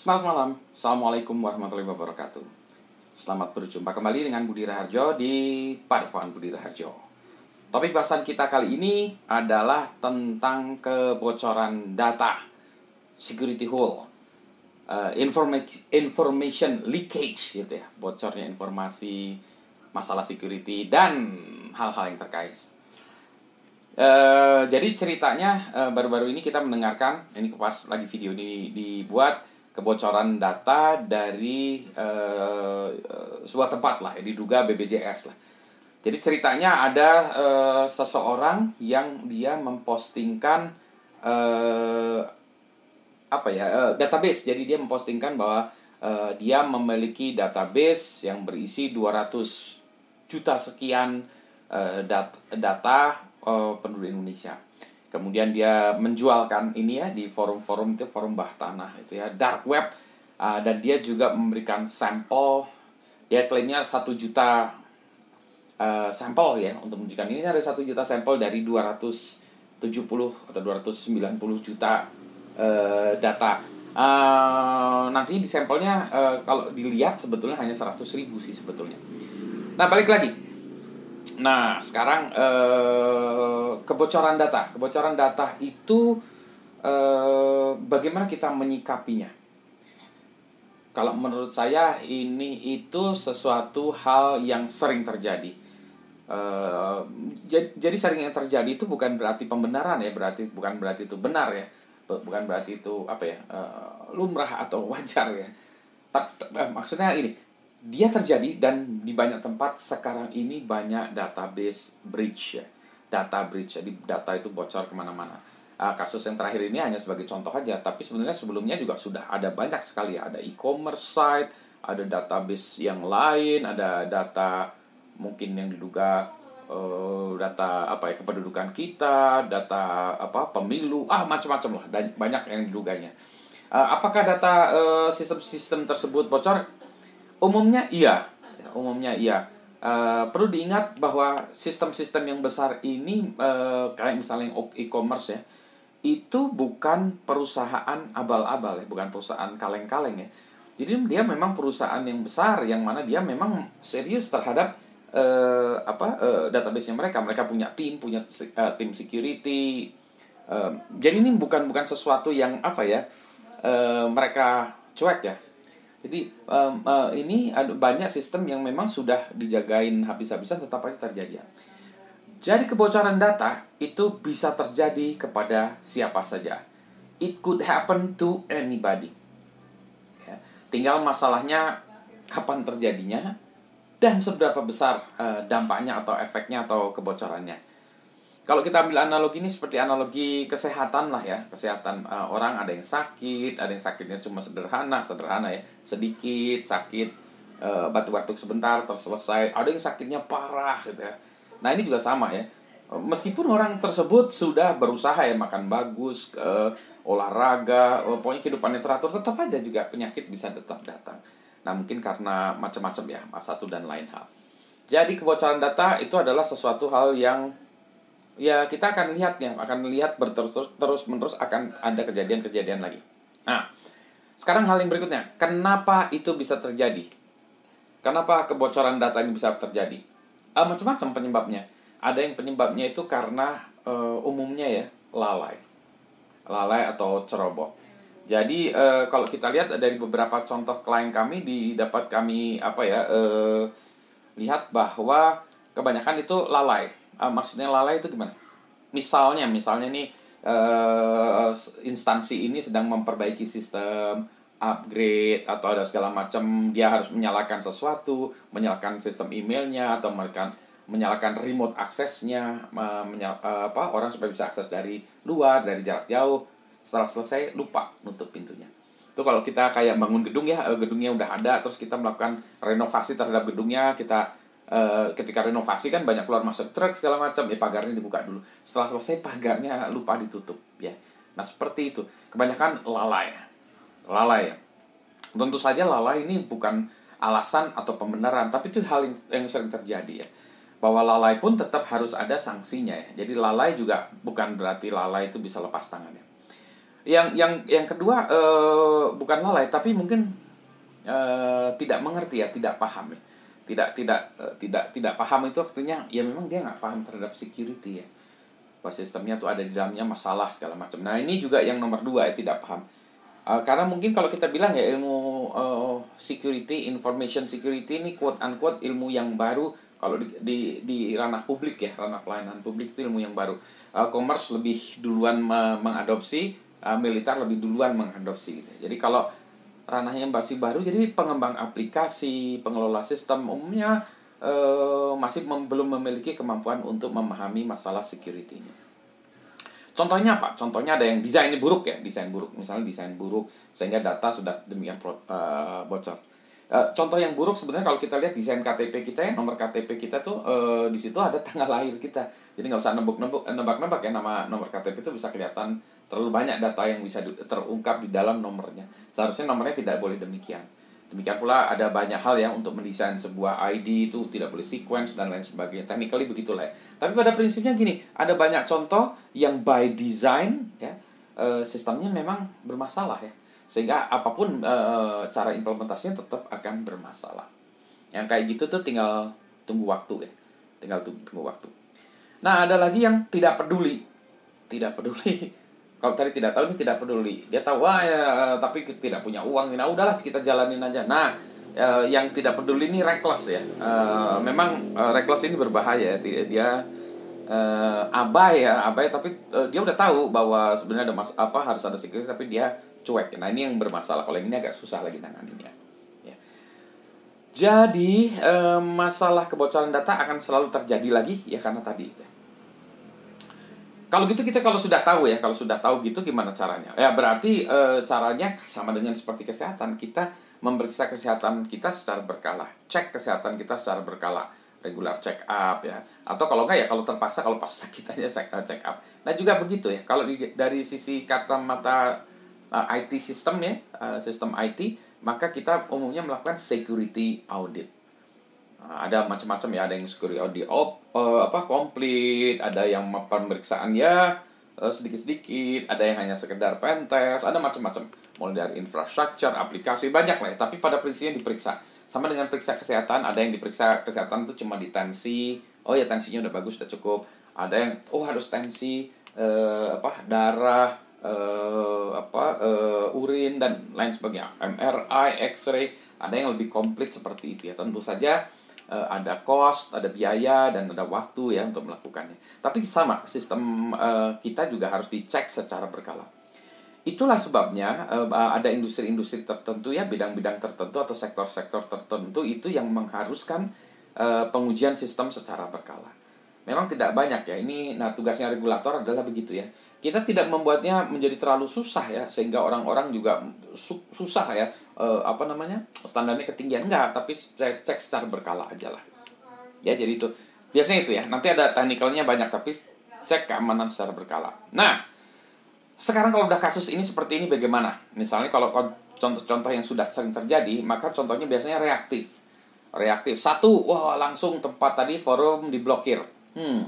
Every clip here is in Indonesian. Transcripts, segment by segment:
Selamat malam, Assalamualaikum warahmatullahi wabarakatuh. Selamat berjumpa kembali dengan Budi Raharjo di Padepokan Budi Raharjo. Topik bahasan kita kali ini adalah tentang kebocoran data Security hole uh, Information leakage gitu ya Bocornya informasi masalah security dan hal-hal yang terkait. Uh, jadi ceritanya uh, baru-baru ini kita mendengarkan ini pas lagi video ini dibuat kebocoran data dari uh, sebuah tempat lah, diduga BBJS lah. Jadi ceritanya ada uh, seseorang yang dia mempostingkan uh, apa ya uh, database. Jadi dia mempostingkan bahwa uh, dia memiliki database yang berisi 200 juta sekian uh, dat data uh, penduduk Indonesia kemudian dia menjualkan ini ya di forum-forum itu forum bah tanah itu ya dark web. Uh, dan dia juga memberikan sampel. Dia klaimnya satu juta uh, sampel ya untuk menunjukkan ini. Ada satu juta sampel dari 270 atau 290 juta uh, data. Uh, nanti di sampelnya uh, kalau dilihat sebetulnya hanya 100 ribu sih sebetulnya. Nah balik lagi Nah, sekarang eh, kebocoran data. Kebocoran data itu eh, bagaimana kita menyikapinya? Kalau menurut saya ini itu sesuatu hal yang sering terjadi. Eh, jadi sering yang terjadi itu bukan berarti pembenaran ya, berarti bukan berarti itu benar ya, bukan berarti itu apa ya eh, lumrah atau wajar ya. Eh, maksudnya ini dia terjadi dan di banyak tempat sekarang ini banyak database breach ya. Data breach jadi data itu bocor ke mana-mana. Uh, kasus yang terakhir ini hanya sebagai contoh aja tapi sebenarnya sebelumnya juga sudah ada banyak sekali ya. Ada e-commerce site ada database yang lain ada data mungkin yang diduga uh, data apa ya kependudukan kita data apa pemilu ah macam-macam lah dan banyak yang diduganya. Uh, apakah data sistem-sistem uh, tersebut bocor Umumnya iya, umumnya iya. Uh, perlu diingat bahwa sistem-sistem yang besar ini uh, kayak misalnya e-commerce ya itu bukan perusahaan abal-abal ya bukan perusahaan kaleng-kaleng ya. Jadi dia memang perusahaan yang besar yang mana dia memang serius terhadap uh, apa uh, database mereka. Mereka punya tim punya uh, tim security. Uh, jadi ini bukan bukan sesuatu yang apa ya uh, mereka cuek ya jadi um, uh, ini ada banyak sistem yang memang sudah dijagain habis-habisan tetap aja terjadi. Jadi kebocoran data itu bisa terjadi kepada siapa saja. It could happen to anybody. Ya. Tinggal masalahnya kapan terjadinya dan seberapa besar uh, dampaknya atau efeknya atau kebocorannya kalau kita ambil analogi ini seperti analogi kesehatan lah ya kesehatan uh, orang ada yang sakit ada yang sakitnya cuma sederhana sederhana ya sedikit sakit uh, batuk-batuk sebentar terselesai ada yang sakitnya parah gitu ya. Nah ini juga sama ya. Meskipun orang tersebut sudah berusaha ya makan bagus uh, olahraga uh, pokoknya kehidupannya teratur tetap aja juga penyakit bisa tetap datang. Nah mungkin karena macam-macam ya satu dan lain hal. Jadi kebocoran data itu adalah sesuatu hal yang ya kita akan lihat ya akan lihat berterus terus menerus akan ada kejadian-kejadian lagi. Nah sekarang hal yang berikutnya. Kenapa itu bisa terjadi? Kenapa kebocoran data ini bisa terjadi? Uh, macam-macam penyebabnya. Ada yang penyebabnya itu karena uh, umumnya ya lalai. Lalai atau ceroboh. Jadi uh, kalau kita lihat dari beberapa contoh klien kami didapat kami apa ya uh, lihat bahwa kebanyakan itu lalai uh, maksudnya lalai itu gimana? Misalnya misalnya nih uh, instansi ini sedang memperbaiki sistem upgrade atau ada segala macam dia harus menyalakan sesuatu menyalakan sistem emailnya atau menyalakan menyalakan remote aksesnya menyal, uh, apa orang supaya bisa akses dari luar dari jarak jauh. Setelah selesai lupa nutup pintunya. Itu kalau kita kayak bangun gedung ya eh, gedungnya udah ada terus kita melakukan renovasi terhadap gedungnya kita Uh, ketika renovasi kan banyak keluar masuk truk segala macam ya pagarnya dibuka dulu. Setelah selesai pagarnya lupa ditutup ya. Nah seperti itu. Kebanyakan lalai. Lalai ya. Tentu saja lalai ini bukan alasan atau pembenaran tapi itu hal yang, yang sering terjadi ya. Bahwa lalai pun tetap harus ada sanksinya ya. Jadi lalai juga bukan berarti lalai itu bisa lepas tangan ya. Yang yang yang kedua uh, bukan lalai tapi mungkin uh, tidak mengerti ya tidak paham ya tidak tidak uh, tidak tidak paham itu artinya ya memang dia nggak paham terhadap security ya. Bahwa sistemnya tuh ada di dalamnya masalah segala macam. Nah ini juga yang nomor dua ya tidak paham. Uh, karena mungkin kalau kita bilang ya ilmu uh, security information security ini quote unquote ilmu yang baru kalau di, di di ranah publik ya ranah pelayanan publik itu ilmu yang baru. Uh, commerce lebih duluan me mengadopsi uh, militer lebih duluan mengadopsi gitu. jadi kalau ranahnya masih baru jadi pengembang aplikasi pengelola sistem umumnya uh, masih mem belum memiliki kemampuan untuk memahami masalah security ini Contohnya apa? Contohnya ada yang desainnya buruk ya, desain buruk. Misalnya desain buruk sehingga data sudah demikian pro, uh, bocor. Uh, contoh yang buruk sebenarnya kalau kita lihat desain KTP kita ya nomor KTP kita tuh uh, di situ ada tanggal lahir kita. Jadi nggak usah nebuk-nebuk nebak-nebak ya nama nomor KTP itu bisa kelihatan terlalu banyak data yang bisa terungkap di dalam nomornya. Seharusnya nomornya tidak boleh demikian. Demikian pula ada banyak hal ya untuk mendesain sebuah ID itu tidak boleh sequence dan lain sebagainya. Technically begitulah ya. tapi pada prinsipnya gini ada banyak contoh yang by design ya uh, sistemnya memang bermasalah ya sehingga apa pun e, cara implementasinya tetap akan bermasalah. Yang kayak gitu tuh tinggal tunggu waktu ya. Tinggal tunggu, tunggu waktu. Nah ada lagi yang tidak peduli. Tidak peduli. Kalau tadi tidak tahu ini tidak peduli. Dia tahu wah ya tapi tidak punya uang. Nah udahlah kita jalanin aja. Nah e, yang tidak peduli ini reckless ya. E, memang e, reckless ini berbahaya dia, dia uh, abai ya abai. Tapi uh, dia udah tahu bahwa sebenarnya ada mas apa harus ada security tapi dia cuek. Nah ini yang bermasalah. Kalau yang ini agak susah lagi nanganinnya. Ya. Jadi eh, masalah kebocoran data akan selalu terjadi lagi ya karena tadi. Ya. Kalau gitu kita kalau sudah tahu ya, kalau sudah tahu gitu gimana caranya? Ya berarti e, caranya sama dengan seperti kesehatan. Kita memeriksa kesehatan kita secara berkala, cek kesehatan kita secara berkala, regular check up ya. Atau kalau enggak ya kalau terpaksa kalau pas sakit aja check up. Nah juga begitu ya. Kalau dari sisi kata mata uh, IT system ya, uh, sistem IT, maka kita umumnya melakukan security audit. Uh, ada macam-macam ya, ada yang security audit op, uh, apa komplit, ada yang pemeriksaan ya uh, sedikit-sedikit, ada yang hanya sekedar pentest, ada macam-macam. Mulai dari infrastruktur, aplikasi banyak lah ya, tapi pada prinsipnya diperiksa. Sama dengan periksa kesehatan, ada yang diperiksa kesehatan itu cuma di tensi, oh ya tensinya udah bagus, udah cukup. Ada yang oh harus tensi uh, apa darah, uh, apa uh, urin dan lain sebagainya. MRI X-ray ada yang lebih komplit seperti itu ya. Tentu saja uh, ada cost ada biaya dan ada waktu ya untuk melakukannya. Tapi sama sistem uh, kita juga harus dicek secara berkala. Itulah sebabnya ada industri-industri tertentu ya bidang-bidang tertentu atau sektor-sektor tertentu itu yang mengharuskan pengujian sistem secara berkala memang tidak banyak ya. Ini nah tugasnya regulator adalah begitu ya. Kita tidak membuatnya menjadi terlalu susah ya sehingga orang-orang juga su susah ya e, apa namanya standarnya ketinggian. Enggak tapi cek, cek secara berkala aja lah. Ya jadi itu. Biasanya itu ya. Nanti ada teknikalnya banyak tapi cek keamanan secara berkala. Nah sekarang kalau udah kasus ini seperti ini bagaimana? Misalnya kalau contoh-contoh yang sudah sering terjadi maka contohnya biasanya reaktif. Reaktif. Satu wah langsung tempat tadi forum diblokir hmm.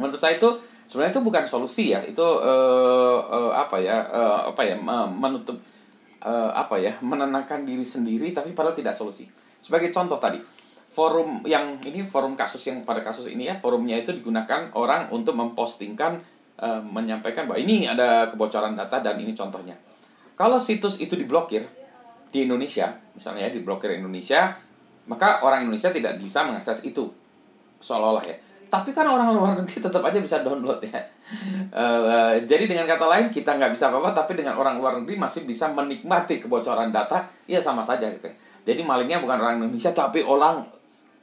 Menurut saya itu sebenarnya itu bukan solusi ya. Itu uh, uh, apa ya uh, apa ya menutup uh, apa ya menenangkan diri sendiri tapi padahal tidak solusi. Sebagai contoh tadi forum yang ini forum kasus yang pada kasus ini ya forumnya itu digunakan orang untuk mempostingkan uh, menyampaikan bahwa ini ada kebocoran data dan ini contohnya. Kalau situs itu diblokir di Indonesia misalnya ya diblokir Indonesia maka orang Indonesia tidak bisa mengakses itu. Seolah-olah ya tapi kan orang luar negeri tetap aja bisa download ya. Uh, jadi dengan kata lain kita nggak bisa apa-apa, tapi dengan orang luar negeri masih bisa menikmati kebocoran data, ya sama saja gitu. Ya. Jadi malingnya bukan orang Indonesia, tapi orang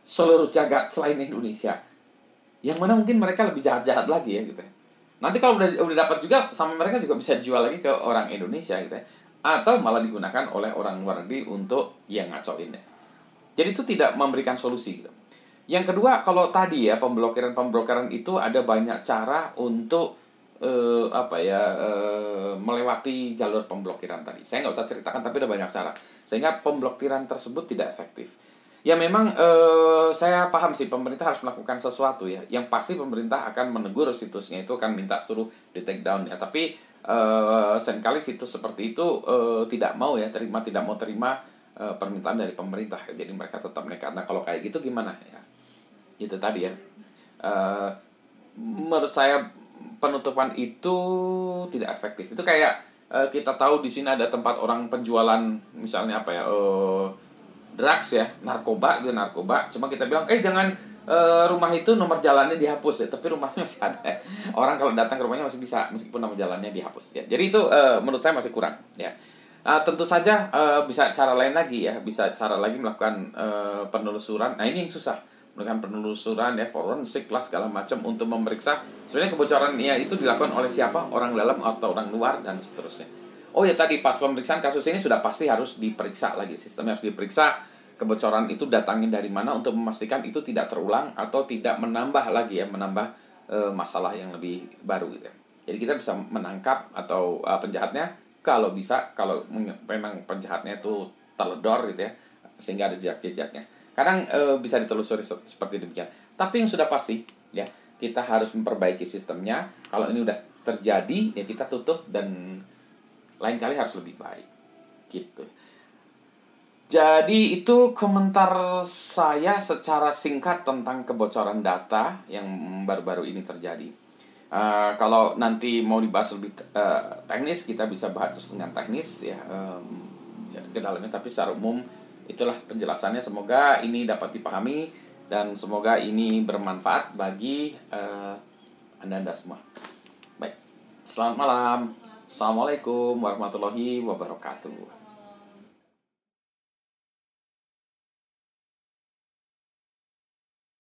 seluruh jagat selain Indonesia. Yang mana mungkin mereka lebih jahat-jahat lagi ya gitu. Ya. Nanti kalau udah udah dapat juga sama mereka juga bisa jual lagi ke orang Indonesia gitu. Ya. Atau malah digunakan oleh orang luar negeri untuk yang ngacoin ya. Jadi itu tidak memberikan solusi gitu. Yang kedua, kalau tadi ya pemblokiran-pemblokiran itu ada banyak cara untuk uh, apa ya uh, melewati jalur pemblokiran tadi. Saya nggak usah ceritakan, tapi ada banyak cara sehingga pemblokiran tersebut tidak efektif. Ya memang uh, saya paham sih pemerintah harus melakukan sesuatu ya. Yang pasti pemerintah akan menegur situsnya itu akan minta suruh di take down ya. Tapi uh, sering kali situs seperti itu uh, tidak mau ya terima tidak mau terima uh, permintaan dari pemerintah jadi mereka tetap nekat nah kalau kayak gitu gimana ya itu tadi ya. Uh, menurut saya penutupan itu tidak efektif. Itu kayak uh, kita tahu di sini ada tempat orang penjualan misalnya apa ya uh, drugs ya narkoba gitu narkoba. Cuma kita bilang eh jangan uh, rumah itu nomor jalannya dihapus ya. Tapi rumahnya masih ada. Orang kalau datang ke rumahnya masih bisa meskipun nomor jalannya dihapus ya. Jadi itu uh, menurut saya masih kurang ya. Uh, tentu saja uh, bisa cara lain lagi ya. Bisa cara lagi melakukan uh, penelusuran. Nah ini yang susah melakukan penelusuran ya forensik lah segala macam untuk memeriksa sebenarnya kebocoran ya itu dilakukan oleh siapa orang dalam atau orang luar dan seterusnya oh ya tadi pas pemeriksaan kasus ini sudah pasti harus diperiksa lagi sistemnya harus diperiksa kebocoran itu datangnya dari mana untuk memastikan itu tidak terulang atau tidak menambah lagi ya menambah e, masalah yang lebih baru gitu. Jadi kita bisa menangkap atau e, penjahatnya kalau bisa kalau memang penjahatnya itu teledor gitu ya sehingga ada jejak-jejaknya. Kadang e, bisa ditelusuri seperti demikian. Tapi yang sudah pasti ya kita harus memperbaiki sistemnya. Kalau ini udah terjadi ya kita tutup dan lain kali harus lebih baik gitu. Jadi itu komentar saya secara singkat tentang kebocoran data yang baru-baru ini terjadi. Uh, kalau nanti mau dibahas lebih uh, teknis kita bisa bahas dengan teknis ya, um, ya ke dalamnya tapi secara umum itulah penjelasannya semoga ini dapat dipahami dan semoga ini bermanfaat bagi uh, anda anda semua. Baik, selamat malam. Assalamualaikum warahmatullahi wabarakatuh.